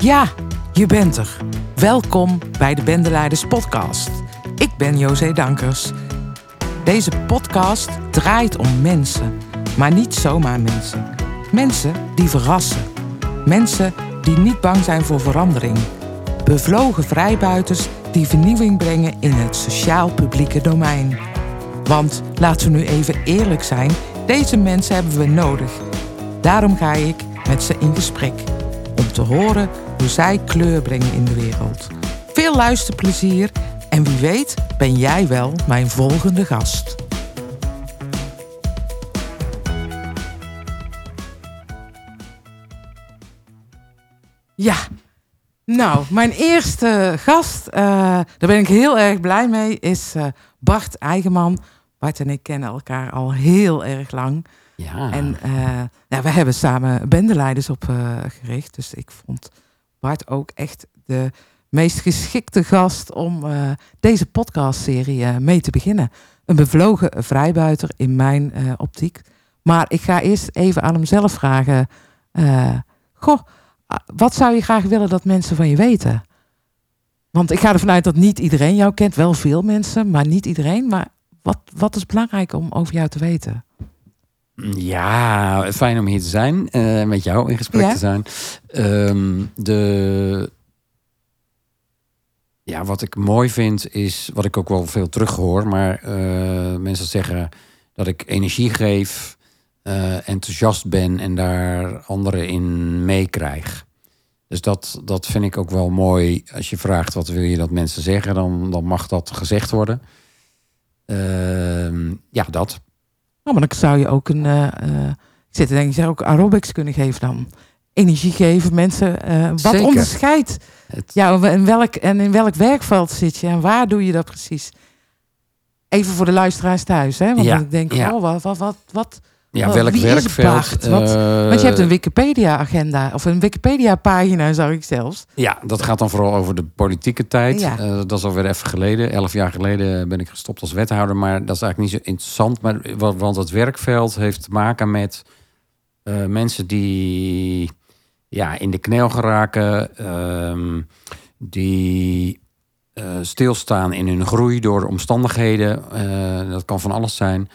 Ja, je bent er. Welkom bij de Bendeleiders Podcast. Ik ben José Dankers. Deze podcast draait om mensen, maar niet zomaar mensen. Mensen die verrassen. Mensen die niet bang zijn voor verandering. Bevlogen vrijbuiters die vernieuwing brengen in het sociaal-publieke domein. Want laten we nu even eerlijk zijn, deze mensen hebben we nodig. Daarom ga ik met ze in gesprek om te horen hoe zij kleur brengen in de wereld. Veel luisterplezier en wie weet ben jij wel mijn volgende gast. Ja, nou, mijn eerste gast, eh, daar ben ik heel erg blij mee, is uh, Bart Eigenman. Bart en ik kennen elkaar al heel erg lang. Ja. En uh, nou, we hebben samen bendeleiders opgericht. dus ik vond Bart ook echt de meest geschikte gast om uh, deze podcastserie uh, mee te beginnen. Een bevlogen vrijbuiter in mijn uh, optiek. Maar ik ga eerst even aan hem zelf vragen. goh, wat zou je graag willen dat mensen van je weten? Want ik ga ervan uit dat niet iedereen jou kent. Wel veel mensen, maar niet iedereen. Maar wat, wat is belangrijk om over jou te weten? Ja, fijn om hier te zijn, uh, met jou in gesprek ja? te zijn. Um, de, ja, wat ik mooi vind is, wat ik ook wel veel terughoor, maar uh, mensen zeggen dat ik energie geef, uh, enthousiast ben en daar anderen in meekrijg. Dus dat, dat vind ik ook wel mooi. Als je vraagt wat wil je dat mensen zeggen, dan, dan mag dat gezegd worden. Uh, ja, dat. Oh, maar dan zou je ook een. Uh, ik zit te denken, je zou ook aerobics kunnen geven dan. Energie geven, mensen. Uh, wat Zeker. onderscheidt Het- jou en, welk, en in welk werkveld zit je en waar doe je dat precies? Even voor de luisteraars thuis, hè? Want Ja, ik denk, ja. oh, wat, wat, wat, wat Ja, Wel, welk werkveld? Eh, Want je hebt een Wikipedia-agenda, of een Wikipedia-pagina, zou ik zelfs. Ja, dat gaat dan vooral over de politieke tijd. Ja. Eh, dat is alweer even geleden. Elf jaar geleden ben ik gestopt als wethouder. Maar dat is eigenlijk niet zo interessant. Maar, wa- want het werkveld heeft te maken met eh, mensen die ja, in de knel geraken. ehm, die stilstaan in hun groei door omstandigheden. Dat kan van alles zijn.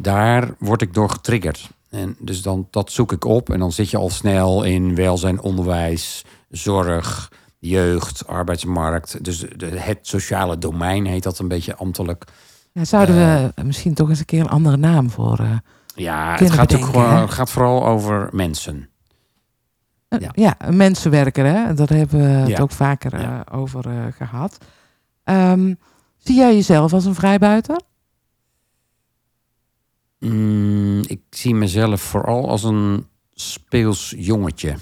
Daar word ik door getriggerd. En dus dan, dat zoek ik op. En dan zit je al snel in welzijn, onderwijs, zorg, jeugd, arbeidsmarkt. Dus de, het sociale domein heet dat een beetje ambtelijk. Ja, zouden we misschien toch eens een keer een andere naam voor... eh, Ja, het gaat, bedenken, gewoon, gaat vooral over mensen. een- Ja. ja. mensenwerker, hè? Dat hebben we het ook vaker eh, Ja. over eh, gehad. Ehm, zie jij jezelf als een vrijbuiter? Mm, ik zie mezelf vooral als een speels jongetje.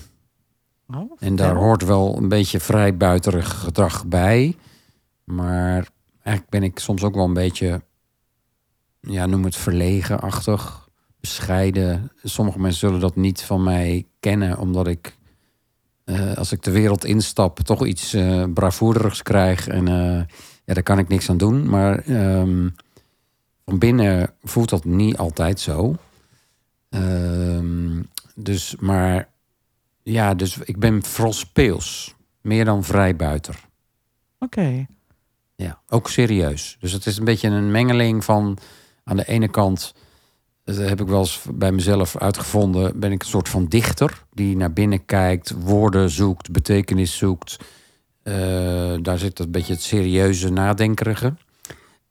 Oh, En daar hoort wel een beetje vrijbuiterig gedrag bij. Maar eigenlijk ben ik soms ook wel een beetje, ja, noem het verlegenachtig, bescheiden. Sommige mensen zullen dat niet van mij kennen, omdat ik, eh, als ik de wereld instap, toch iets eh bravoerderigs krijg. En eh, ja, daar kan ik niks aan doen. Maar ehm, van binnen voelt dat niet altijd zo. Ehm, dus, maar ja, dus ik ben vooral speels. Meer dan vrijbuiter. Oké. Ja, ook serieus. Dus het is een beetje een mengeling van aan de ene kant, dat heb ik wel eens bij mezelf uitgevonden, ben ik een soort van dichter die naar binnen kijkt, woorden zoekt, betekenis zoekt. Eh, daar zit een beetje het serieuze nadenkerige.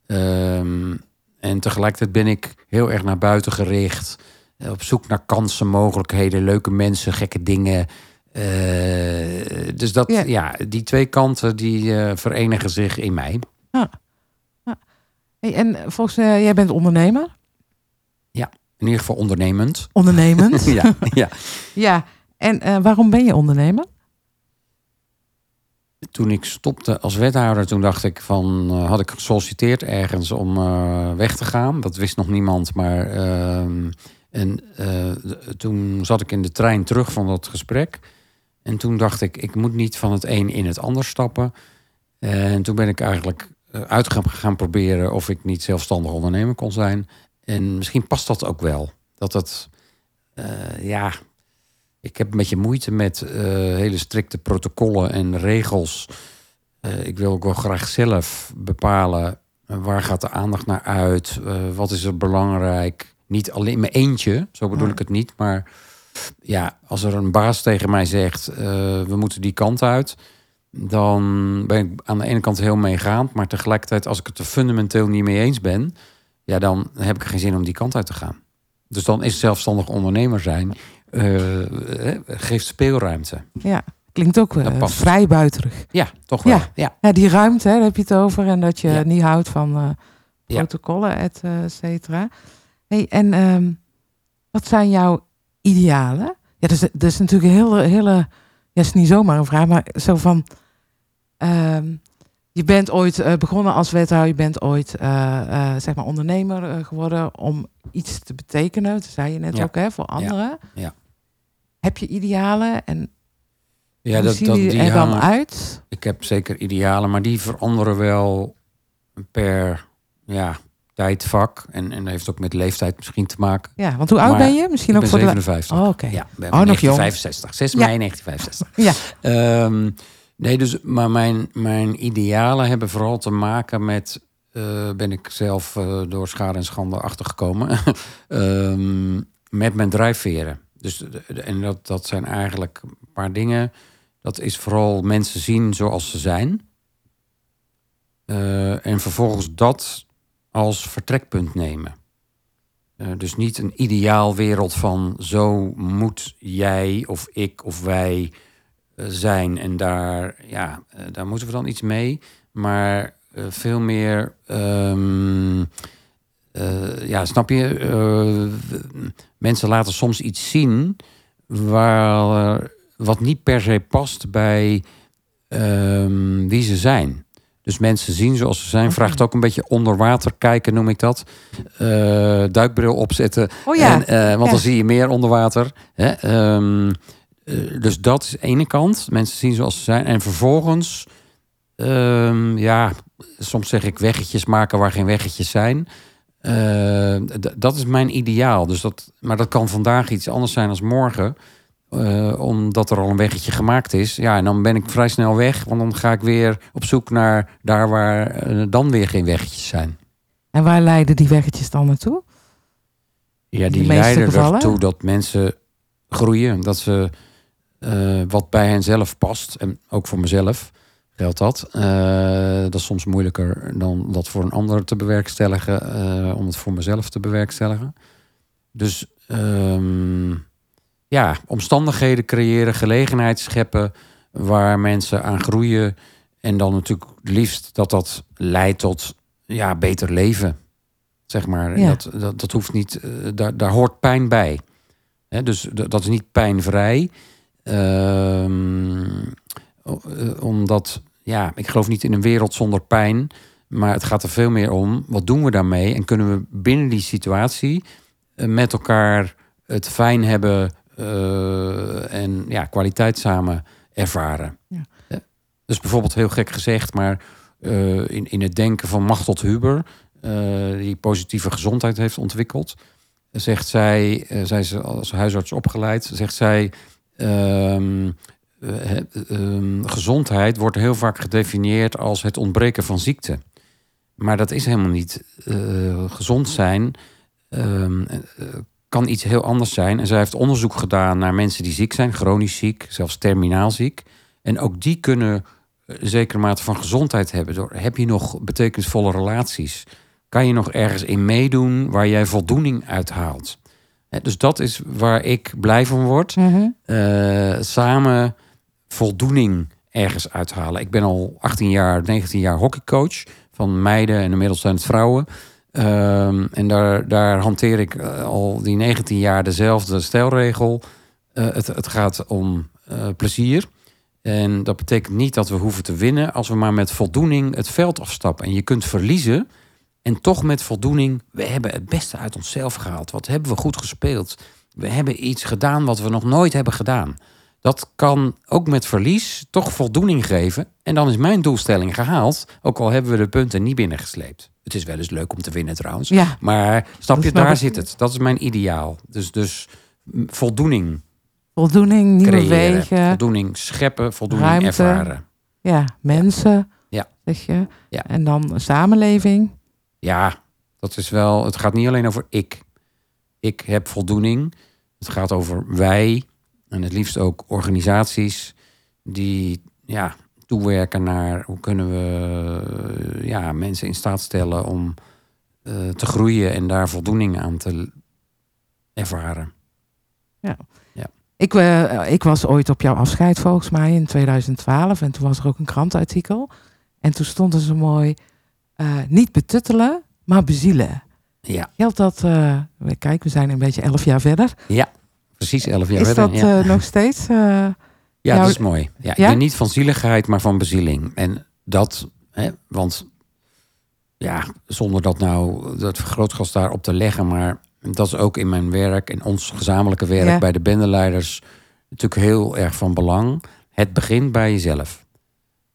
Ehm, en tegelijkertijd ben ik heel erg naar buiten gericht. eh, Op zoek naar kansen, mogelijkheden, leuke mensen, gekke dingen. Eh, dus dat, Ja. ja. die twee kanten die eh, verenigen zich in mij. Hey, en volgens mij, jij bent ondernemer? In ieder geval ondernemend. Ondernemend? ja, ja. ja. En waarom ben je ondernemer? Toen ik stopte als wethouder, toen dacht ik van, eh, had ik gesolliciteerd ergens om eh, weg te gaan. Dat wist nog niemand, maar ehm, en eh, toen zat ik in de trein terug van dat gesprek. En toen dacht ik, ik moet niet van het een in het ander stappen. En toen ben ik eigenlijk uit gaan, proberen of ik niet zelfstandig ondernemer kon zijn. En misschien past dat ook wel. Dat eh, ja, ik heb een beetje moeite met eh, hele strikte protocollen en regels. Eh, ik wil ook wel graag zelf bepalen eh, waar gaat de aandacht naar uit, uh, wat is er belangrijk. Niet alleen mijn eentje, zo bedoel ik het niet, maar ja, als er een baas tegen mij zegt, we moeten die kant uit, dan ben ik aan de ene kant heel meegaand, maar tegelijkertijd als ik het er fundamenteel niet mee eens ben, ja, dan heb ik geen zin om die kant uit te gaan. Dus dan is zelfstandig ondernemer zijn geeft speelruimte. Ja, klinkt ook uh, vrij buiterig. Ja, toch wel. Ja, ja. die ruimte, daar heb je het over. En dat je niet houdt van protocollen, et cetera. Hey, en um, wat zijn jouw idealen? Ja, dat is, dat is natuurlijk een hele, hele... Ja, is niet zomaar een vraag, maar zo van... Um, je bent ooit begonnen als wethouder, je bent ooit uh, uh, zeg maar ondernemer geworden om iets te betekenen. Dat zei je net ook, hè, voor anderen. Ja. ja. Heb je idealen en ja, dat, zien dat, die er dan uit? Ik heb zeker idealen, maar die veranderen wel per ja, tijdvak. En, en heeft ook met leeftijd misschien te maken. Ja, want hoe oud Maar ben je? Misschien ik ook ben voor 57. de... Oh, oké. Ja, ben Oh, nog 1965. 6 mei 1965. Ja. Ehm, nee, dus, maar mijn, mijn idealen hebben vooral te maken met. eh, ben ik zelf eh, door schade en schande achtergekomen. Ehm, met mijn drijfveren. Dus, de- en dat, dat zijn eigenlijk een paar dingen. Dat is vooral mensen zien zoals ze zijn. Eh, en vervolgens dat als vertrekpunt nemen. Eh, dus niet een ideaal wereld van zo moet jij of ik of wij eh, zijn. En daar, ja, eh, daar moeten we dan iets mee. Maar eh, veel meer, ehm, eh, ja, snap je? Eh, mensen laten soms iets zien waar, wat niet per se past bij ehm, wie ze zijn. Dus mensen zien zoals ze zijn. Vraagt ook een beetje onder water kijken, noem ik dat. Eh, duikbril opzetten. Oh ja. En, eh, want Ja. dan zie je meer onder water. Hè? Ehm, eh, dus dat is de ene kant. Mensen zien zoals ze zijn. En vervolgens, ehm, ja, soms zeg ik weggetjes maken waar geen weggetjes zijn. Eh, dat is mijn ideaal. Dus dat, maar dat kan vandaag iets anders zijn als morgen. eh, omdat er al een weggetje gemaakt is. Ja, en dan ben ik vrij snel weg. Want dan ga ik weer op zoek naar daar waar eh, dan weer geen weggetjes zijn. En waar leiden die weggetjes dan naartoe? Ja, die leiden gevallen? ertoe dat mensen groeien. Dat ze wat bij hen zelf past. En ook voor mezelf geldt dat. Eh, dat is soms moeilijker dan dat voor een ander te bewerkstelligen. eh, om het voor mezelf te bewerkstelligen. Dus ehm, ja, omstandigheden creëren, gelegenheid scheppen waar mensen aan groeien. En dan natuurlijk het liefst dat dat leidt tot ja, beter leven. Zeg maar. Ja. Dat, dat, dat hoeft niet, eh, daar, daar hoort pijn bij. Hè, dus dat is niet pijnvrij. Ehm, eh, omdat, ja, ik geloof niet in een wereld zonder pijn. Maar het gaat er veel meer om, wat doen we daarmee? En kunnen we binnen die situatie eh, met elkaar het fijn hebben eh, en ja, kwaliteit samen ervaren. Ja. Eh, Dus bijvoorbeeld heel gek gezegd, maar eh, in, in het denken van Machtel Huber, eh, die positieve gezondheid heeft ontwikkeld, zegt zij, eh, zij is als huisarts opgeleid, zegt zij, eh, ehm, gezondheid wordt heel vaak gedefinieerd als het ontbreken van ziekte. Maar dat is helemaal niet. Eh, gezond zijn ehm, eh, kan iets heel anders zijn. En zij heeft onderzoek gedaan naar mensen die ziek zijn, chronisch ziek, zelfs terminaal ziek. En ook die kunnen een zekere mate van gezondheid hebben. Door, heb je nog betekenisvolle relaties? Kan je nog ergens in meedoen waar jij voldoening uit haalt? Dus dat is waar ik blij van word. Mhm. Samen voldoening ergens uithalen. Ik ben al 18 jaar, 19 jaar hockeycoach van meiden en inmiddels zijn het vrouwen. Ehm, en daar, daar hanteer ik eh, al die 19 jaar dezelfde stelregel. Eh, het, het gaat om eh, plezier. En dat betekent niet dat we hoeven te winnen als we maar met voldoening het veld afstappen. En je kunt verliezen en toch met voldoening, we hebben het beste uit onszelf gehaald. Wat hebben we goed gespeeld? We hebben iets gedaan wat we nog nooit hebben gedaan. Dat kan ook met verlies toch voldoening geven. En dan is mijn doelstelling gehaald. Ook al hebben we de punten niet binnengesleept. Het is wel eens leuk om te winnen trouwens. Ja, Maar snap je, daar ik. zit het. Dat is mijn ideaal. Dus, dus voldoening voldoening, nieuwe creëren. wegen. Voldoening scheppen, voldoening Ruimte. ervaren. Ja, mensen. Ja. Zeg je. Ja. En dan een samenleving. Ja, dat is wel. Het gaat niet alleen over ik. Ik heb voldoening. Het gaat over wij. En het liefst ook organisaties die ja, toewerken naar hoe kunnen we eh, ja, mensen in staat stellen om eh, te groeien en daar voldoening aan te ervaren. Ik, eh, ik was ooit op jouw afscheid volgens mij in 2012. En toen was er ook een krantartikel. En toen stond er zo mooi... niet betuttelen, maar bezielen. Ja, Geldt dat... kijk, we zijn een beetje elf jaar verder. Precies elf jaar is dat ja. eh, nog steeds... eh, Ja, dat is mooi. Ja, niet van zieligheid, maar van bezieling. En dat, hè, want ja, zonder dat nou dat vergrootglas daarop te leggen, maar dat is ook in mijn werk en ons gezamenlijke werk Ja. bij de bendeleiders natuurlijk heel erg van belang. Het begint bij jezelf.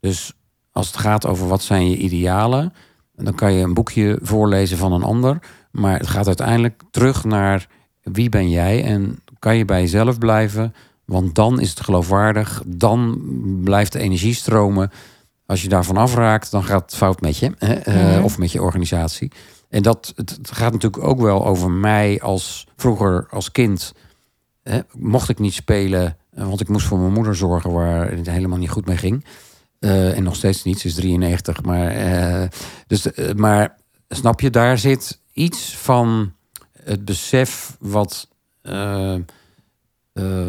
Dus als het gaat over wat zijn je idealen, dan kan je een boekje voorlezen van een ander, maar het gaat uiteindelijk terug naar wie ben jij en kan je bij jezelf blijven, want dan is het geloofwaardig, dan blijft de energie stromen. Als je daarvan afraakt, dan gaat het fout met je hè, eh, Mhm. of met je organisatie. En dat het, gaat natuurlijk ook wel over mij als vroeger als kind. Hè, mocht ik niet spelen, want ik moest voor mijn moeder zorgen waar het helemaal niet goed mee ging. Eh, en nog steeds niet, ze is 93. Maar, eh, dus, maar snap je, daar zit iets van het besef wat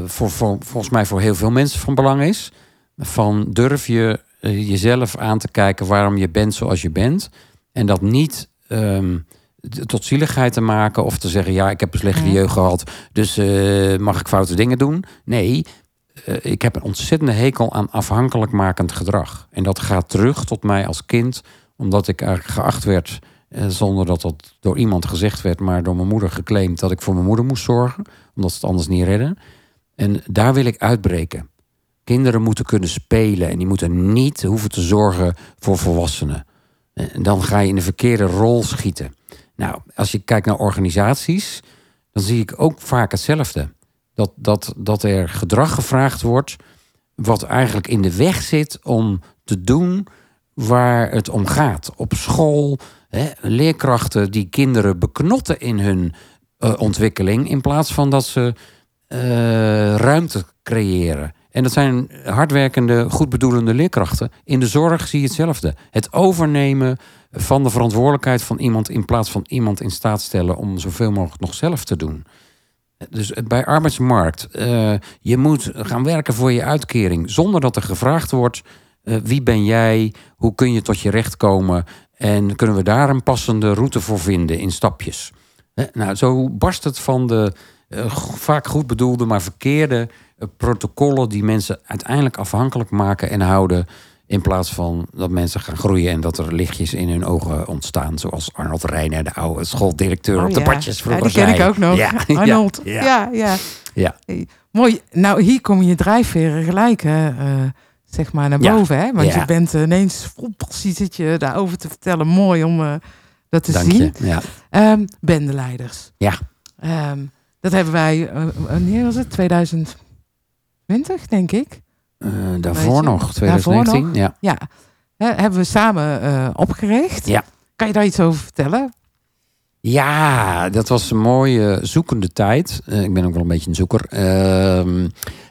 voor, voor, volgens mij voor heel veel mensen van belang is. Van durf je eh, jezelf aan te kijken waarom je bent zoals je bent. En dat niet t- tot zieligheid te maken of te zeggen: ja, ik heb een slechte Ja. jeugd gehad, dus eh, mag ik foute dingen doen? Nee, eh, ik heb een ontzettende hekel aan afhankelijk makend gedrag. En dat gaat terug tot mij als kind, omdat ik eigenlijk geacht werd, eh, zonder dat dat door iemand gezegd werd, maar door mijn moeder geclaimd, dat ik voor mijn moeder moest zorgen, omdat ze het anders niet redden. En daar wil ik uitbreken. Kinderen moeten kunnen spelen en die moeten niet hoeven te zorgen voor volwassenen. En dan ga je in de verkeerde rol schieten. Nou, als je kijkt naar organisaties, dan zie ik ook vaak hetzelfde. Dat, dat, dat er gedrag gevraagd wordt wat eigenlijk in de weg zit om te doen waar het om gaat. Op school, hè, leerkrachten die kinderen beknotten in hun eh, ontwikkeling... in plaats van dat ze eh, ruimte creëren. En dat zijn hardwerkende, goedbedoelende leerkrachten. In de zorg zie je hetzelfde. Het overnemen van de verantwoordelijkheid van iemand... in plaats van iemand in staat stellen om zoveel mogelijk nog zelf te doen. Dus bij arbeidsmarkt, eh, je moet gaan werken voor je uitkering... zonder dat er gevraagd wordt, eh, wie ben jij? Hoe kun je tot je recht komen? En kunnen we daar een passende route voor vinden in stapjes? Hè, Nou, zo barst het van de eh, vaak goed bedoelde, maar verkeerde eh, protocollen die mensen uiteindelijk afhankelijk maken en houden. In plaats van dat mensen gaan groeien en dat er lichtjes in hun ogen ontstaan. Zoals Arnold Reijner, de oude schooldirecteur op de Oh ja. badjes Ja, vroeger die ken zei. ik ook nog. Ja, Arnold. Ja, Ja, ja. Mooi. Nou, hier kom je drijfveren gelijk, hè, eh, zeg maar, naar Ja. boven. Hè? Want Ja. je bent eh, ineens vol passie zit je daarover te vertellen. Mooi om eh, dat te Dank zien. je. Ja. Ehm, bendeleiders. Ja. Ehm, dat hebben wij, eh, wanneer was het? 2020, denk ik. Daarvoor nog, Daarvoor 2019. nog? Ja. Ja. Hebben we samen opgericht. Ja. Kan je daar iets over vertellen? Ja, dat was een mooie zoekende tijd. Ik ben ook wel een beetje een zoeker.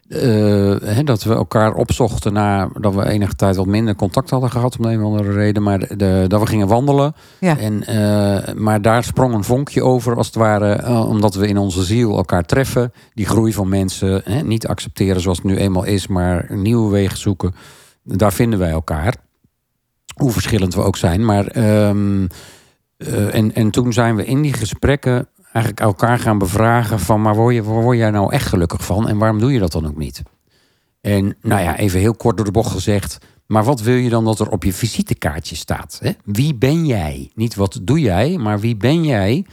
Hè, dat we elkaar opzochten na dat we enige tijd wat minder contact hadden gehad om een of andere reden. Maar de, de- dat we gingen wandelen. Ja. En, eh, maar daar sprong een vonkje over als het ware. eh, omdat we in onze ziel elkaar treffen. Die groei van mensen. Hè, niet accepteren zoals het nu eenmaal is. Maar nieuwe wegen zoeken. Daar vinden wij elkaar. Hoe verschillend we ook zijn. Maar ehm, eh, en, en toen zijn we in die gesprekken eigenlijk elkaar gaan bevragen van... maar word, je, word jij nou echt gelukkig van en waarom doe je dat dan ook niet? En nou ja, even heel kort door de bocht gezegd... maar wat wil je dan dat er op je visitekaartje staat? Hè? Wie ben jij? Niet wat doe jij, maar wie ben jij?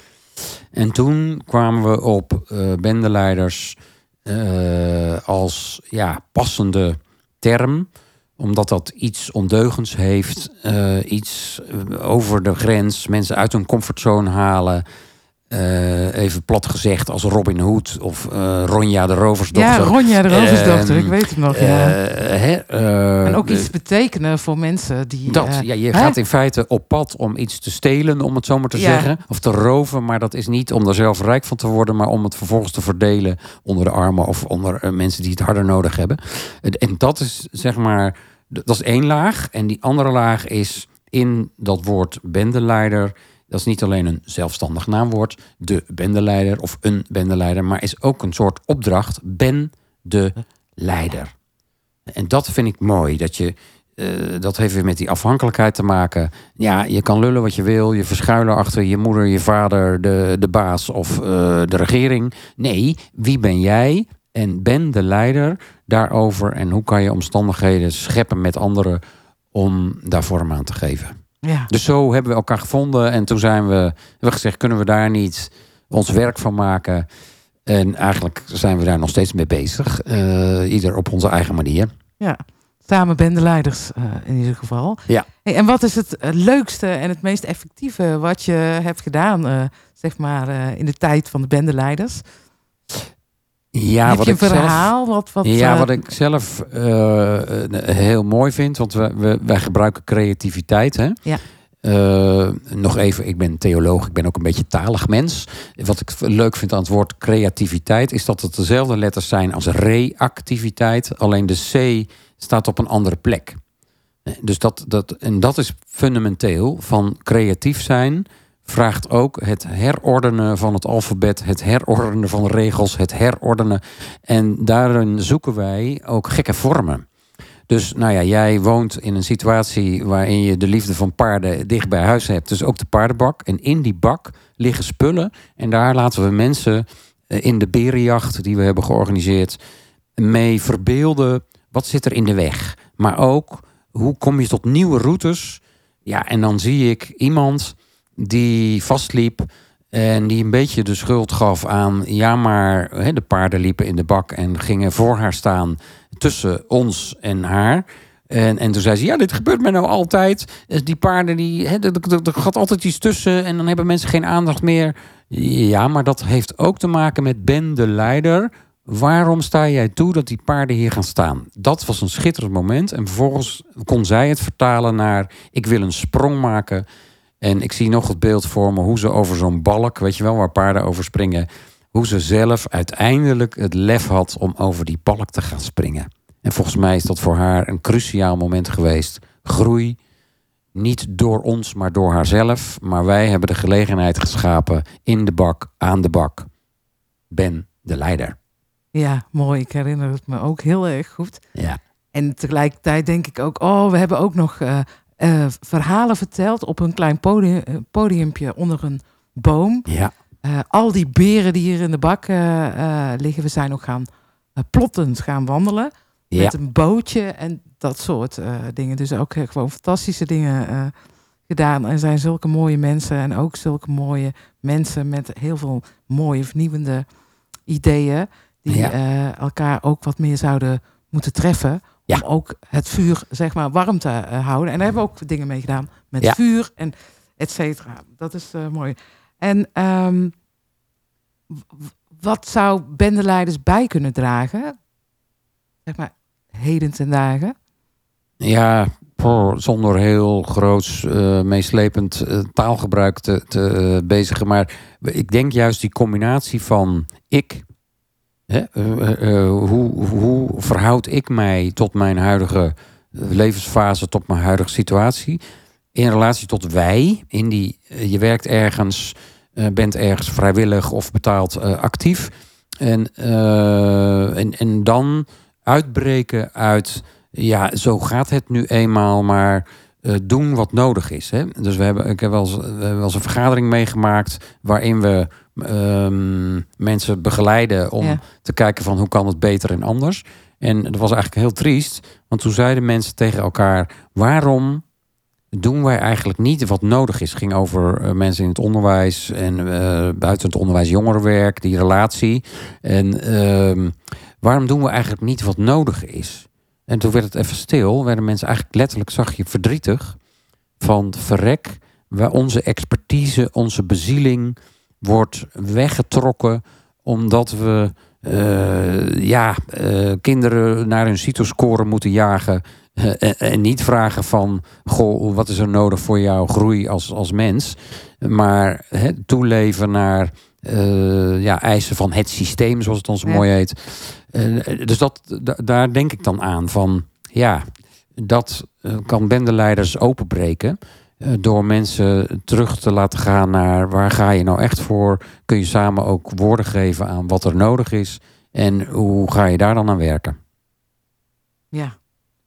En toen kwamen we op eh bendeleiders eh, als ja, passende term omdat dat iets ondeugends heeft, eh, iets over de grens, mensen uit hun comfortzone halen. Eh, even plat gezegd als Robin Hood of uh, Ronja de Roversdochter. Ja, Ronja de Roversdochter, Ehm, ik weet het nog. Ja. Eh, hè, eh, en ook iets betekenen voor mensen die... dat, eh, ja, je hè? gaat in feite op pad om iets te stelen, om het zo maar te Ja. zeggen. Of te roven, maar dat is niet om er zelf rijk van te worden, maar om het vervolgens te verdelen onder de armen of onder eh, mensen die het harder nodig hebben. En, dat is zeg maar, dat is één laag. En die andere laag is in dat woord bendeleider. Dat is niet alleen een zelfstandig naamwoord, de bendeleider of een bendeleider, maar is ook een soort opdracht. Ben de leider. En dat vind ik mooi. Dat je, eh, dat heeft weer met die afhankelijkheid te maken. Ja, je kan lullen wat je wil. Je verschuilen achter je moeder, je vader, de, de baas of eh, de regering. Nee, wie ben jij? En ben de leider daarover. En hoe kan je omstandigheden scheppen met anderen om daar vorm aan te geven? Ja. Dus zo hebben we elkaar gevonden. En toen zijn we, we gezegd, kunnen we daar niet ons werk van maken? En eigenlijk zijn we daar nog steeds mee bezig. Eh, ieder op onze eigen manier. Ja, samen bendeleiders eh, in ieder geval. Ja. Hey, en wat is het eh, leukste en het meest effectieve wat je hebt gedaan, zeg maar, in de tijd van de bendeleiders? Ja, Heb wat je een ik zelf- verhaal? Wat, wat, ja, eh, wat ik zelf eh, eh, heel mooi vind, want we, we, wij gebruiken creativiteit. Hè? Ja. Nog even, ik ben theoloog, ik ben ook een beetje talig mens. Wat ik leuk vind aan het woord creativiteit, is dat het dezelfde letters zijn als reactiviteit. Alleen de C staat op een andere plek. Dus dat, dat, en dat is fundamenteel van creatief zijn. Vraagt ook het herordenen van het alfabet, het herordenen van regels, het herordenen. En daarin zoeken wij ook gekke vormen. Dus nou ja, jij woont in een situatie waarin je de liefde van paarden dicht bij huis hebt. Dus ook de paardenbak. En in die bak liggen spullen. En daar laten we mensen eh, in de berenjacht die we hebben georganiseerd mee verbeelden. Wat zit er in de weg? Maar ook hoe kom je tot nieuwe routes? Ja, en dan zie ik iemand die vastliep en die een beetje de schuld gaf aan, ja, maar de paarden liepen in de bak en gingen voor haar staan tussen ons en haar. En, en toen zei ze, ja, dit gebeurt mij nou altijd. Dus die paarden, die, hè, er gaat altijd iets tussen en dan hebben mensen geen aandacht meer. Ja, maar dat heeft ook te maken met Ben de leider. Waarom sta jij toe dat die paarden hier gaan staan? Dat was een schitterend moment. En vervolgens kon zij het vertalen naar... ik wil een sprong maken. En ik zie nog het beeld voor me hoe ze over zo'n balk... weet je wel, waar paarden over springen... hoe ze zelf uiteindelijk het lef had om over die balk te gaan springen. En volgens mij is dat voor haar een cruciaal moment geweest. Groei, niet door ons, maar door haarzelf. Maar wij hebben de gelegenheid geschapen in de bak, aan de bak. Ben de leider. Ja, mooi. Ik herinner het me ook heel erg goed. Ja. En tegelijkertijd denk ik ook, oh, we hebben ook nog eh, eh, verhalen verteld op een klein podium, eh, podiumpje onder een boom. Ja. Eh, al die beren die hier in de bak liggen, we zijn nog gaan plottend gaan wandelen. Ja. Met een bootje en dat soort dingen. Dus ook gewoon fantastische dingen gedaan. Er zijn zulke mooie mensen en ook zulke mooie mensen met heel veel mooie vernieuwende ideeën. Die Ja. elkaar ook wat meer zouden moeten treffen. Ja. Om ook het vuur zeg maar warm te eh, houden. En daar hebben we ook dingen mee gedaan. Met Ja. vuur en et cetera. Dat is eh, mooi. En ehm, wat zou bendeleiders bij kunnen dragen? Zeg maar, heden ten dagen. Ja, zonder heel groots, eh, meeslepend taalgebruik te, te bezigen. Maar ik denk juist die combinatie van ik. Eh, eh, eh, hoe, hoe verhoud ik mij tot mijn huidige levensfase, tot mijn huidige situatie? In relatie tot wij. In die, je werkt ergens, bent ergens vrijwillig of betaald actief. En, en, en dan uitbreken uit ja, zo gaat het nu eenmaal, maar doen wat nodig is. Hè? Dus we hebben, ik heb wel eens, we hebben wel eens een vergadering meegemaakt waarin we ehm, mensen begeleiden om Ja. te kijken van hoe kan het beter en anders. En dat was eigenlijk heel triest, want toen zeiden mensen tegen elkaar: waarom doen wij eigenlijk niet wat nodig is? Het ging over eh, mensen in het onderwijs en eh, buiten het onderwijs jongerenwerk, die relatie. En ehm, waarom doen we eigenlijk niet wat nodig is? En toen werd het even stil, werden mensen eigenlijk letterlijk, zag je, verdrietig. Van verrek, waar onze expertise, onze bezieling, wordt weggetrokken omdat we eh, ja, eh, kinderen naar hun CITO-score moeten jagen. eh, en, niet vragen van, goh, wat is er nodig voor jouw groei als, als mens? Maar toeleven naar eh, ja, eisen van het systeem, zoals het dan zo Ja. mooi heet. Eh, dus dat, da- daar denk ik dan aan van, ja, dat eh, kan bendeleiders openbreken. door mensen terug te laten gaan naar waar ga je nou echt voor? Kun je samen ook woorden geven aan wat er nodig is? En hoe ga je daar dan aan werken? Ja,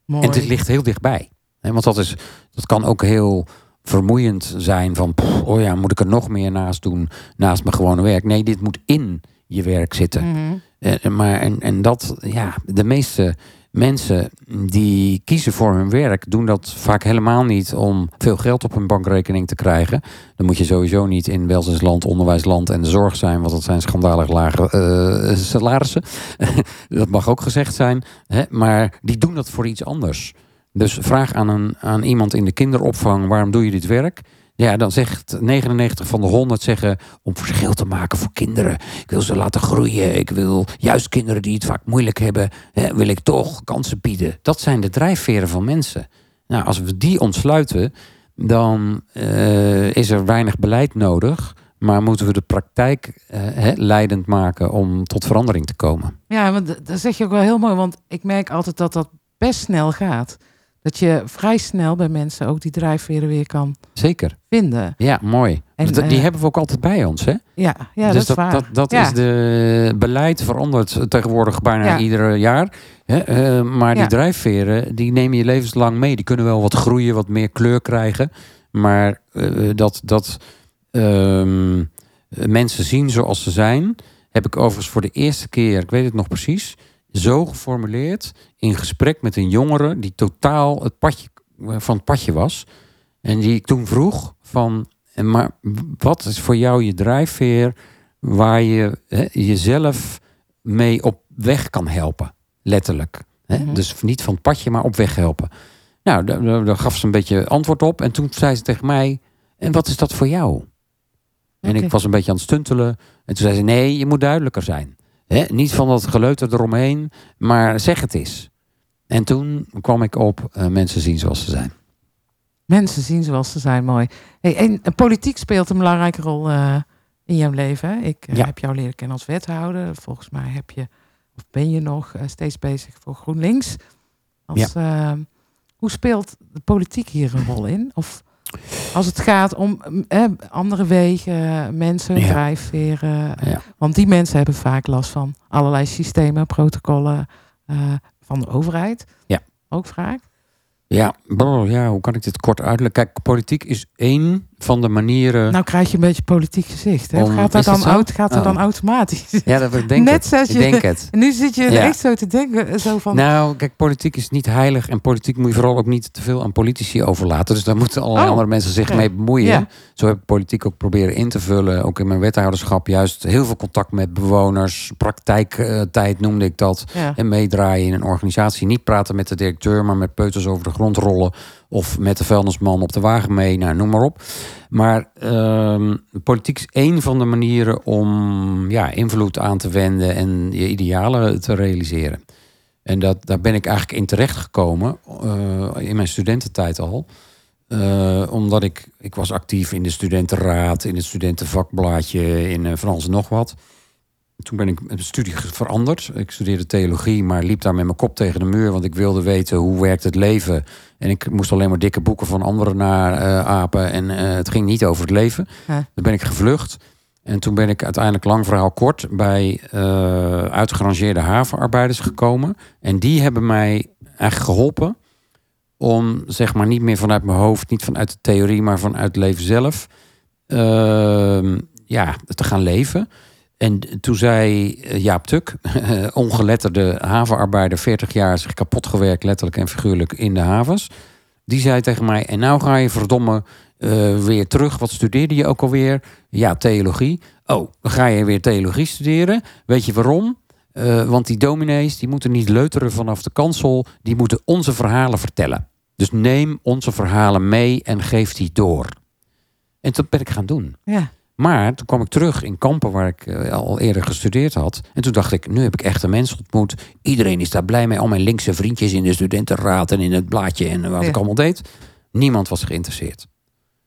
mooi. En het ligt heel dichtbij. Hè, want dat, is, dat kan ook heel vermoeiend zijn van... pff, oh ja, moet ik er nog meer naast doen naast mijn gewone werk? Nee, dit moet in je werk zitten. Mhm. Eh, maar en, en dat, ja, de meeste mensen die kiezen voor hun werk, doen dat vaak helemaal niet om veel geld op hun bankrekening te krijgen. Dan moet je sowieso niet in welzijnsland, onderwijsland en de zorg zijn, want dat zijn schandalig lage eh, salarissen. dat mag ook gezegd zijn. Hè? Maar die doen dat voor iets anders. Dus vraag aan, een, aan iemand in de kinderopvang: waarom doe je dit werk? Ja, dan zegt 99 van de 100 zeggen om verschil te maken voor kinderen. Ik wil ze laten groeien. Ik wil juist kinderen die het vaak moeilijk hebben, hè, wil ik toch kansen bieden. Dat zijn de drijfveren van mensen. Nou, als we die ontsluiten, dan eh, is er weinig beleid nodig. Maar moeten we de praktijk eh, leidend maken om tot verandering te komen. Ja, want dat zeg je ook wel heel mooi. Want ik merk altijd dat dat best snel gaat. Dat je vrij snel bij mensen ook die drijfveren weer kan Zeker. vinden. Ja, mooi. En, Dat- die eh, hebben we ook altijd bij ons, hè? Ja, ja dus dat is waar. dat, dat Ja. is de beleid verandert tegenwoordig bijna Ja. ieder jaar. Hè? eh, maar die Ja. drijfveren, die neem je levenslang mee. Die kunnen wel wat groeien, wat meer kleur krijgen. Maar eh, dat, dat ehm, mensen zien zoals ze zijn, heb ik overigens voor de eerste keer, ik weet het nog precies, zo geformuleerd in gesprek met een jongere die totaal het padje, eh, van het padje was. En die ik toen vroeg van, maar wat is voor jou je drijfveer waar je hè, jezelf mee op weg kan helpen? Letterlijk. Hè? Mhm. Dus niet van het padje, maar op weg helpen. Nou, daar, gaf ze een beetje antwoord op. En toen zei ze tegen mij, en wat is dat voor jou? En ik was een beetje aan het stuntelen. En toen zei ze, nee, je moet duidelijker zijn. Niet van dat geleuter eromheen, maar zeg het eens. En toen kwam ik op, eh, mensen zien zoals ze zijn. Mensen zien zoals ze zijn, mooi. Hey, en eh, politiek speelt een belangrijke rol eh, in jouw leven. Hè? Ik Ja. heb jou leren kennen als wethouder. Volgens mij heb je, of ben je nog steeds bezig voor GroenLinks. Als, eh, hoe speelt de politiek hier een rol in? Of als het gaat om eh, andere wegen, mensen, Ja. drijfveren. eh, Ja. Want die mensen hebben vaak last van allerlei systemen, protocollen eh, van de overheid. Ja. Ook vaak. Ja, brr, ja, hoe kan ik dit kort uitleggen? Kijk, politiek is één van de manieren. Nou krijg je een beetje politiek gezicht. Hè? Om- gaat dat dan, zo? auto, gaat dat Oh. dan automatisch? ja, dat ik denk Net het. Ik je- denk het. Nu zit je Ja. echt zo te denken. Zo van, Nou, kijk, politiek is niet heilig. En politiek moet je vooral ook niet te veel aan politici overlaten. Dus daar moeten allerlei Oh, andere mensen zich mee bemoeien. Ja. Zo heb ik politiek ook proberen in te vullen. Ook in mijn wethouderschap. Juist heel veel contact met bewoners. Praktijktijd noemde ik dat. En meedraaien in een organisatie. Niet praten met de directeur, maar met peuters over de grond rollen. Of met de vuilnisman op de wagen mee. Nou, noem maar op. Maar ehm, politiek is één van de manieren om ja, invloed aan te wenden en je idealen te realiseren. En dat, daar ben ik eigenlijk in terecht gekomen eh, in mijn studententijd al. Eh, omdat ik, ik was actief in de studentenraad, in het studentenvakblaadje, in eh, van alles nog wat. Toen ben ik mijn studie veranderd. Ik studeerde theologie, maar liep daar met mijn kop tegen de muur. Want ik wilde weten hoe werkt het leven. En ik moest alleen maar dikke boeken van anderen naar eh, apen. En eh, het ging niet over het leven. Dan ben ik gevlucht. En toen ben ik uiteindelijk, lang verhaal kort, bij eh uitgerangeerde havenarbeiders gekomen. En die hebben mij eigenlijk geholpen om, zeg maar, niet meer vanuit mijn hoofd, niet vanuit de theorie, maar vanuit het leven zelf, ehm, ja, te gaan leven. En toen zei eh, Jaap Tuk, ongeletterde havenarbeider, 40 jaar, zich kapot gewerkt, letterlijk en figuurlijk, in de havens. Die zei tegen mij, en nou ga je verdomme eh, weer terug. Wat studeerde je ook alweer? Ja, theologie. Oh, dan ga je weer theologie studeren. Weet je waarom? Eh, want die dominees, die moeten niet leuteren vanaf de kansel. Die moeten onze verhalen vertellen. Dus neem onze verhalen mee en geef die door. En dat ben ik gaan doen. ja. Maar toen kwam ik terug in Kampen, waar ik eh, al eerder gestudeerd had. En toen dacht ik, nu heb ik echt een mens ontmoet. Iedereen is daar blij mee. Al mijn linkse vriendjes in de studentenraad en in het blaadje en wat Ja. ik allemaal deed. Niemand was geïnteresseerd.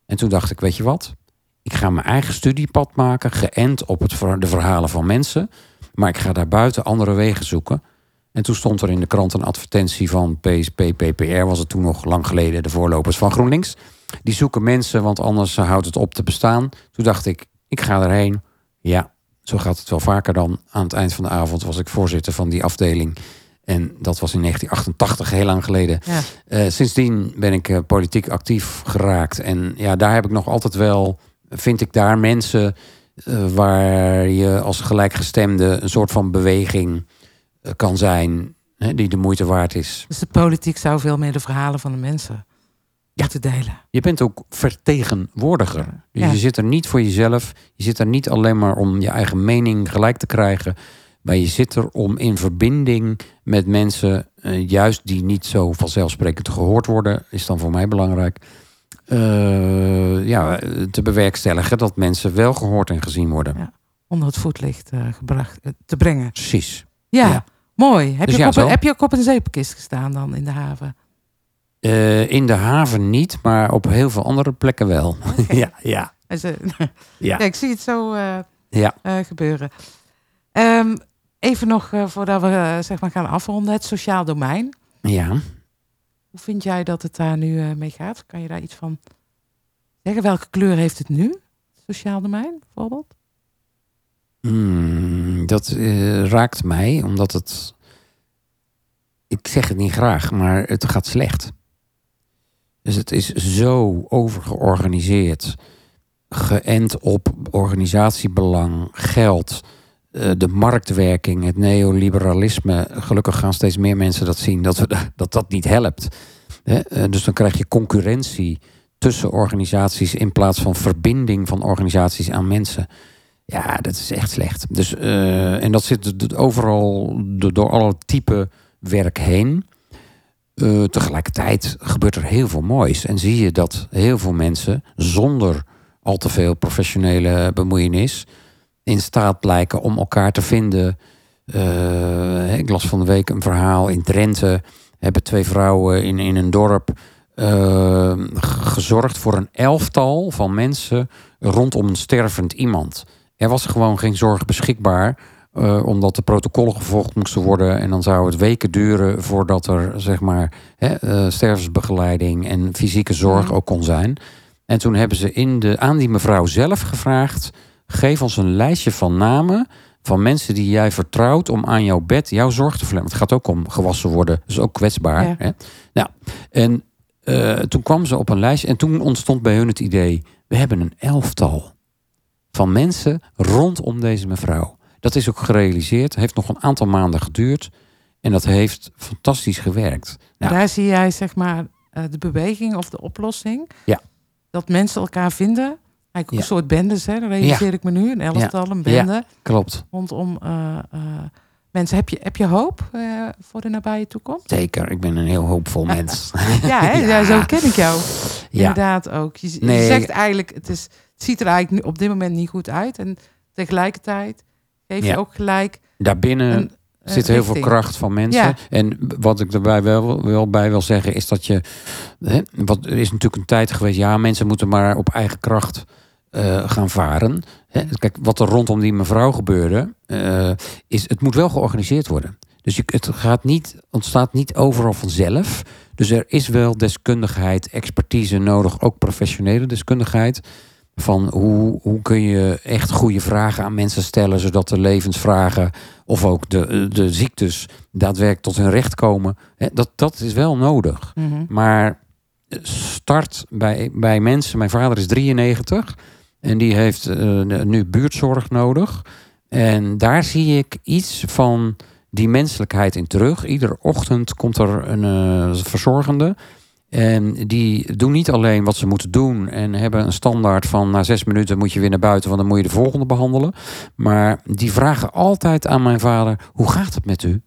En toen dacht ik, weet je wat? Ik ga mijn eigen studiepad maken, geënt op het, de verhalen van mensen. Maar ik ga daar buiten andere wegen zoeken. En toen stond er in de krant een advertentie van PSP, PPR, was het toen nog lang geleden, de voorlopers van GroenLinks. Die zoeken mensen, want anders houdt het op te bestaan. Toen dacht ik, ik ga erheen. Ja, zo gaat het wel vaker dan. Aan het eind van de avond was ik voorzitter van die afdeling. En dat was in 1988, heel lang geleden. Ja. Eh, sindsdien ben ik eh, politiek actief geraakt. En ja, daar heb ik nog altijd wel, vind ik daar mensen eh, waar je als gelijkgestemde een soort van beweging kan zijn, hè, die de moeite waard is. Dus de politiek zou veel meer de verhalen van de mensen Ja. moeten delen. Je bent ook vertegenwoordiger. Dus Ja. je zit er niet voor jezelf. Je zit er niet alleen maar om je eigen mening gelijk te krijgen. Maar je zit er om in verbinding met mensen, eh, juist die niet zo vanzelfsprekend gehoord worden, is dan voor mij belangrijk. eh, ja, te bewerkstelligen dat mensen wel gehoord en gezien worden. Ja. Onder het voetlicht eh, gebracht te brengen. Precies. Ja, Ja. mooi. Heb, Dus je ja, op, heb je ook op een zeepkist gestaan dan in de haven? Eh, in de haven niet, maar op heel veel andere plekken wel. ja, ja, ze- ja. ja, ik zie het zo eh, ja. eh, gebeuren. Ehm, even nog voordat we zeg maar gaan afronden. Het sociaal domein. ja. Hoe vind jij dat het daar nu mee gaat? Kan je daar iets van zeggen? Welke kleur heeft het nu? Het sociaal domein bijvoorbeeld? Hmm, dat raakt mij, omdat het. Ik zeg het niet graag, maar het gaat slecht. Dus het is zo overgeorganiseerd, geënt op organisatiebelang, geld, eh, de marktwerking, het neoliberalisme. Gelukkig gaan steeds meer mensen dat zien, dat we, da- dat, dat niet helpt. Eh, Dus dan krijg je concurrentie tussen organisaties in plaats van verbinding van organisaties aan mensen. Ja, dat is echt slecht. Dus, eh, en dat zit overal do- door alle type werk heen. Eh, tegelijkertijd gebeurt er heel veel moois. En zie je dat heel veel mensen zonder al te veel professionele bemoeienis in staat blijken om elkaar te vinden. Eh, ik las van de week een verhaal in Drenthe. Hebben twee vrouwen in, in een dorp eh, gezorgd voor een elftal van mensen rondom een stervend iemand. Er was gewoon geen zorg beschikbaar. Eh, omdat de protocollen gevolgd moesten worden. En dan zou het weken duren voordat er zeg maar hè, eh, stervensbegeleiding en fysieke zorg Mhm. ook kon zijn. En toen hebben ze in de, aan die mevrouw zelf gevraagd: geef ons een lijstje van namen van mensen die jij vertrouwt om aan jouw bed jouw zorg te verlenen. Want het gaat ook om gewassen worden, dus ook kwetsbaar. Ja. Hè? Nou, en eh, toen kwam ze op een lijstje en toen ontstond bij hun het idee: we hebben een elftal van mensen rondom deze mevrouw. Dat is ook gerealiseerd, heeft nog een aantal maanden geduurd en dat heeft fantastisch gewerkt. Nou, Daar zie jij zeg maar eh, de beweging of de oplossing. Ja. Dat mensen elkaar vinden. Eigenlijk Ja. een soort bendes, hè? Realiseer ik me nu. Een elftal, een bende. klopt. Rondom eh, mensen. Heb je, heb je hoop voor de nabije toekomst? Zeker, ik ben een heel hoopvol mens. Ja, hè? Ja. ja. zo ken ik jou. ja, Inderdaad ook. Je, je Nee, zegt eigenlijk, het, is, het ziet er eigenlijk op dit moment niet goed uit. En tegelijkertijd geef je Ja. ook gelijk daarbinnen een eh, zit heel veel kracht van mensen. Ja. En wat ik erbij wel, wel bij wil zeggen is dat je... Hè, wat, er is natuurlijk een tijd geweest... Ja, mensen moeten maar op eigen kracht eh, gaan varen. Hè, kijk, wat er rondom die mevrouw gebeurde... eh, is het moet wel georganiseerd worden. Dus je, het gaat niet, ontstaat niet overal vanzelf. Dus er is wel deskundigheid, expertise nodig. Ook professionele deskundigheid. Van hoe, hoe kun je echt goede vragen aan mensen stellen... zodat de levensvragen of ook de, de ziektes daadwerkelijk tot hun recht komen. Hè, Dat, dat is wel nodig. Mhm. Maar start bij, bij mensen. Mijn vader is 93 en die heeft eh, nu buurtzorg nodig. En daar zie ik iets van die menselijkheid in terug. Iedere ochtend komt er een eh, verzorgende. En die doen niet alleen wat ze moeten doen en hebben een standaard van na zes minuten moet je weer naar buiten, want dan moet je de volgende behandelen. Maar die vragen altijd aan mijn vader: hoe gaat het met u?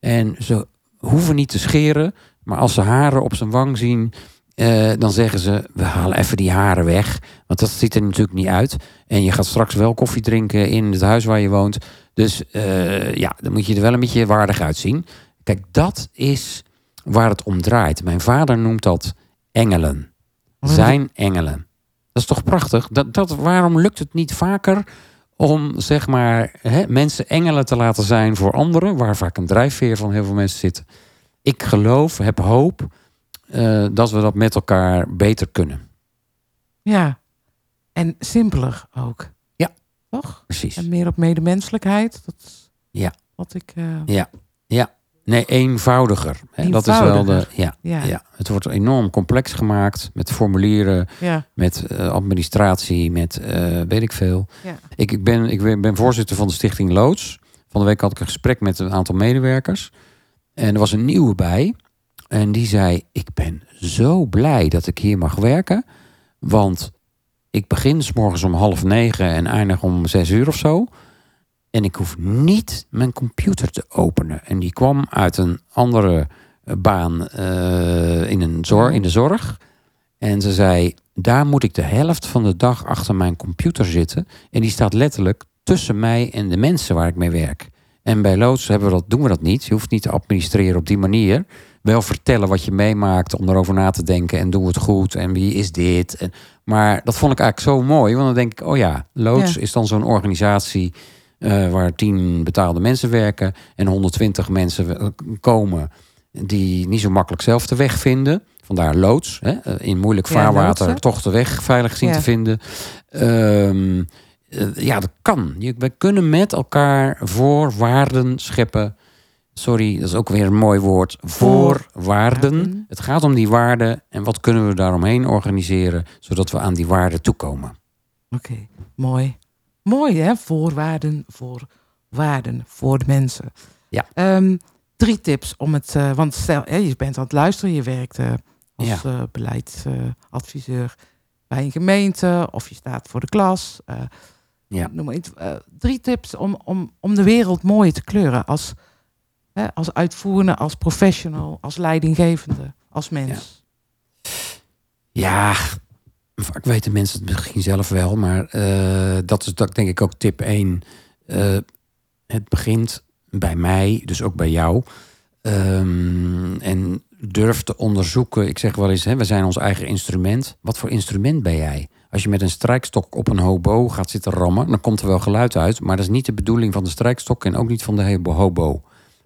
En ze hoeven niet te scheren, maar als ze haren op zijn wang zien, eh, dan zeggen ze, we halen even die haren weg. Want dat ziet er natuurlijk niet uit. En je gaat straks wel koffie drinken in het huis waar je woont. Dus eh, ja, dan moet je er wel een beetje waardig uitzien. Kijk, dat is waar het om draait. Mijn vader noemt dat engelen. Zijn engelen. Dat is toch prachtig? Dat, dat, waarom lukt het niet vaker om zeg maar hè, mensen engelen te laten zijn voor anderen, waar vaak een drijfveer van heel veel mensen zit. Ik geloof, heb hoop uh, dat we dat met elkaar beter kunnen. Ja, en simpeler ook. Ja, toch? Precies. En meer op medemenselijkheid. Dat is ja. wat ik. Uh... Ja, ja. Nee, eenvoudiger. Hè? Dat is wel de. Ja, ja. ja. Het wordt enorm complex gemaakt met formulieren, ja. met uh, administratie, met uh, weet ik veel. Ja. Ik, ik, ben, ik ben voorzitter van de Stichting Loods. Van de week had ik een gesprek met een aantal medewerkers. En er was een nieuwe bij. En die zei: Ik ben zo blij dat ik hier mag werken. Want ik begin s morgens om half negen en eindig om zes uur of zo. En ik hoef niet mijn computer te openen. En die kwam uit een andere eh, baan uh, in, een zorg, in de zorg. En ze zei: Daar moet ik de helft van de dag achter mijn computer zitten. En die staat letterlijk tussen mij en de mensen waar ik mee werk. En bij loods hebben we dat, doen we dat niet. Je hoeft niet te administreren op die manier. Wel vertellen wat je meemaakt om erover na te denken. En doen we het goed? En wie is dit? En, maar dat vond ik eigenlijk zo mooi. Want dan denk ik, oh ja, loods Ja. is dan zo'n organisatie eh, waar tien betaalde mensen werken en 120 mensen komen die niet zo makkelijk zelf de weg vinden. Vandaar loods, hè, eh, in moeilijk Ja, vaarwater loodsen. toch de weg veilig zien Ja. te vinden. Ehm, eh, ja, dat kan. Wij kunnen met elkaar voorwaarden scheppen. Sorry, dat is ook weer een mooi woord. Voorwaarden. Voorwaarden. Het gaat om die waarden en wat kunnen we daaromheen organiseren, zodat we aan die waarden toekomen. Oké, mooi. Mooi hè, voorwaarden voor waarden voor de mensen. Ja. Ehm, drie tips om het, eh, want stel, hè, je bent aan het luisteren, je werkt eh, als Ja. eh, beleidsadviseur bij een gemeente of je staat voor de klas. Ja. Noem maar iets. Drie tips om, om, om de wereld mooi te kleuren als, hè, als uitvoerende, als professional, als leidinggevende, als mens. Ja, vaak weten mensen het misschien zelf wel, maar eh, dat is dat denk ik ook tip 1. het begint bij mij, dus ook bij jou. Ehm, en durf te onderzoeken. Ik zeg wel eens, hè, we zijn ons eigen instrument. Wat voor instrument ben jij? Als je met een strijkstok op een hobo gaat zitten rammen, dan komt er wel geluid uit. Maar dat is niet de bedoeling van de strijkstok en ook niet van de hobo.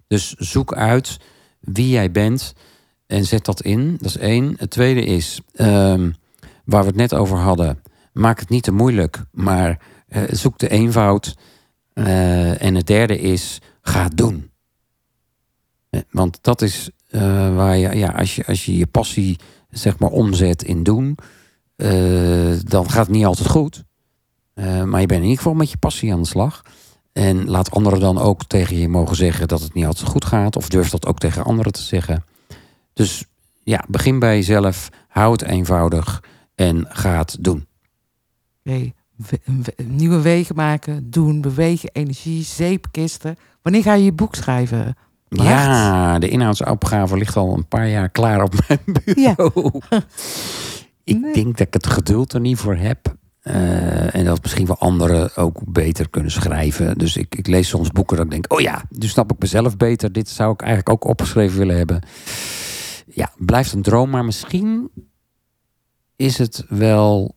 Dus zoek uit wie jij bent en zet dat in. Dat is één. Het tweede is, ehm, waar we het net over hadden, maak het niet te moeilijk, maar eh, zoek de eenvoud. Eh, en het derde is, ga doen. Eh, Want dat is waar je, ja, als je, als je je passie zeg maar omzet in doen, dan gaat het niet altijd goed. Maar je bent in ieder geval met je passie aan de slag. En laat anderen dan ook tegen je mogen zeggen dat het niet altijd goed gaat. Of durf dat ook tegen anderen te zeggen. Dus ja, begin bij jezelf. Hou het eenvoudig. En ga het doen. We- nieuwe wegen maken, doen, bewegen, energie, zeepkisten. Wanneer ga je je boek schrijven? Bart? Ja, de inhoudsopgave ligt al een paar jaar klaar op mijn bureau. ik Nee. denk dat ik het geduld er niet voor heb. Eh, en dat misschien wel anderen ook beter kunnen schrijven. Dus ik, ik lees soms boeken dat ik denk... oh ja, nu snap ik mezelf beter. Dit zou ik eigenlijk ook opgeschreven willen hebben. Ja, blijft een droom. Maar misschien is het wel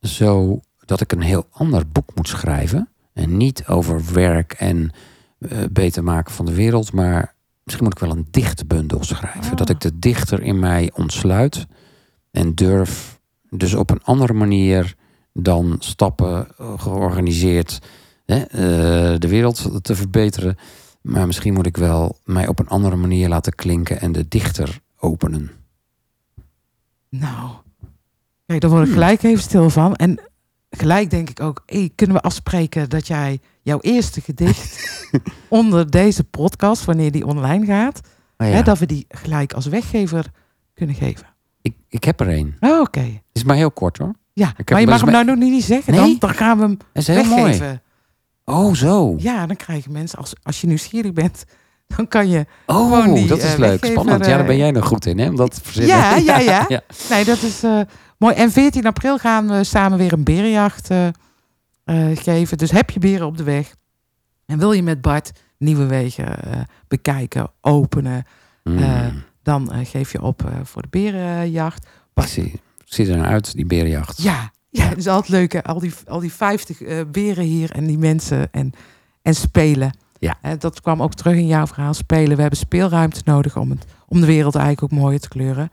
zo dat ik een heel ander boek moet schrijven. En niet over werk en eh, beter maken van de wereld. Maar misschien moet ik wel een dichtbundel schrijven. Ah. Dat ik de dichter in mij ontsluit. En durf dus op een andere manier dan stappen eh, georganiseerd hè, eh, de wereld te verbeteren. Maar misschien moet ik wel mij op een andere manier laten klinken en de dichter openen. Nou, kijk, daar word ik gelijk even stil van. En gelijk denk ik ook, hey, kunnen we afspreken dat jij jouw eerste gedicht onder deze podcast, wanneer die online gaat, Ah, hè, dat we die gelijk als weggever kunnen geven. ik, ik heb er een. Oh, Oké, Het is maar heel kort hoor. ja. Maar je mag hem bij- nou nog niet zeggen, Nee? dan, dan gaan we hem Het is heel mooi. weggeven. Oh, zo. Ja, dan krijgen mensen, als, als je nieuwsgierig bent, dan kan je Oh, die, dat is eh, leuk. weggever, Spannend. Ja, daar ben jij nog goed in, hè? Om dat verzinnen. Ja, ja, ja. ja. Nee, dat is eh, mooi. En 14 april gaan we samen weer een berenjacht eh, geven. Dus heb je beren op de weg en wil je met Bart nieuwe wegen bekijken, openen, Mm. Eh, dan geef je op voor de berenjacht. Ik zie, zie er naar uit, die berenjacht. Ja, ja, het is altijd leuk. Hè? Al die, al die 50 eh, beren hier en die mensen en, en spelen. Ja. Eh, dat kwam ook terug in jouw verhaal. Spelen. We hebben speelruimte nodig om, het, om de wereld eigenlijk ook mooier te kleuren.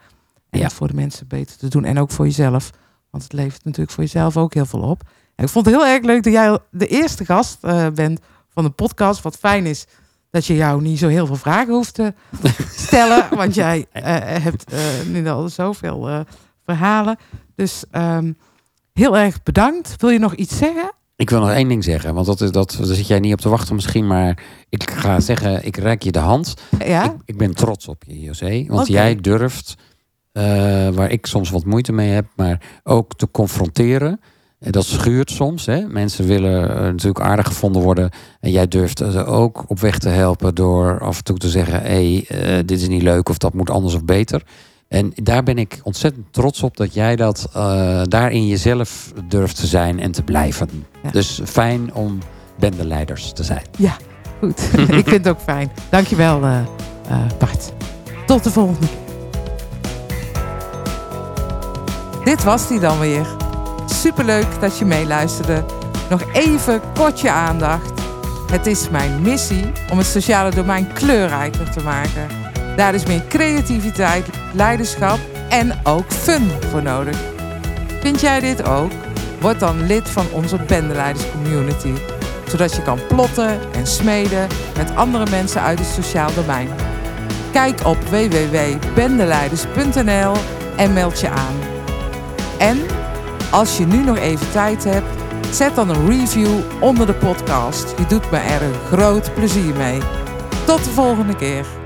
En Ja. het voor de mensen beter te doen. En ook voor jezelf. Want het levert natuurlijk voor jezelf ook heel veel op. En ik vond het heel erg leuk dat jij de eerste gast eh, bent van de podcast. Wat fijn is dat je jou niet zo heel veel vragen hoeft te stellen. want jij eh, hebt eh, nu al zoveel verhalen. Dus ehm, heel erg bedankt. Wil je nog iets zeggen? Ik wil nog één ding zeggen, want dat, is, dat, daar zit jij niet op te wachten misschien, maar ik ga zeggen, ik reik je de hand. Ja? Ik, ik ben trots op je, José. Want jij durft, eh, waar ik soms wat moeite mee heb, maar ook te confronteren. En dat schuurt soms. Hè? Mensen willen eh, natuurlijk aardig gevonden worden. En jij durft ze ook op weg te helpen door af en toe te zeggen: hé, hey, eh, dit is niet leuk of dat moet anders of beter. En daar ben ik ontzettend trots op dat jij dat eh, daarin jezelf durft te zijn en te blijven. Ja. Dus fijn om bendeleiders te zijn. Goed. ik vind het ook fijn. Dankjewel, eh eh Bart. Tot de volgende keer. Dit was die dan weer. Superleuk dat je meeluisterde. Nog even kort je aandacht. Het is mijn missie om het sociale domein kleurrijker te maken. Daar is meer creativiteit, leiderschap en ook fun voor nodig. Vind jij dit ook? Word dan lid van onze Bendeleiders Community. Zodat je kan plotten en smeden met andere mensen uit het sociaal domein. Kijk op www.bendeleiders.nl en meld je aan. En als je nu nog even tijd hebt, zet dan een review onder de podcast. Je doet me er een groot plezier mee. Tot de volgende keer.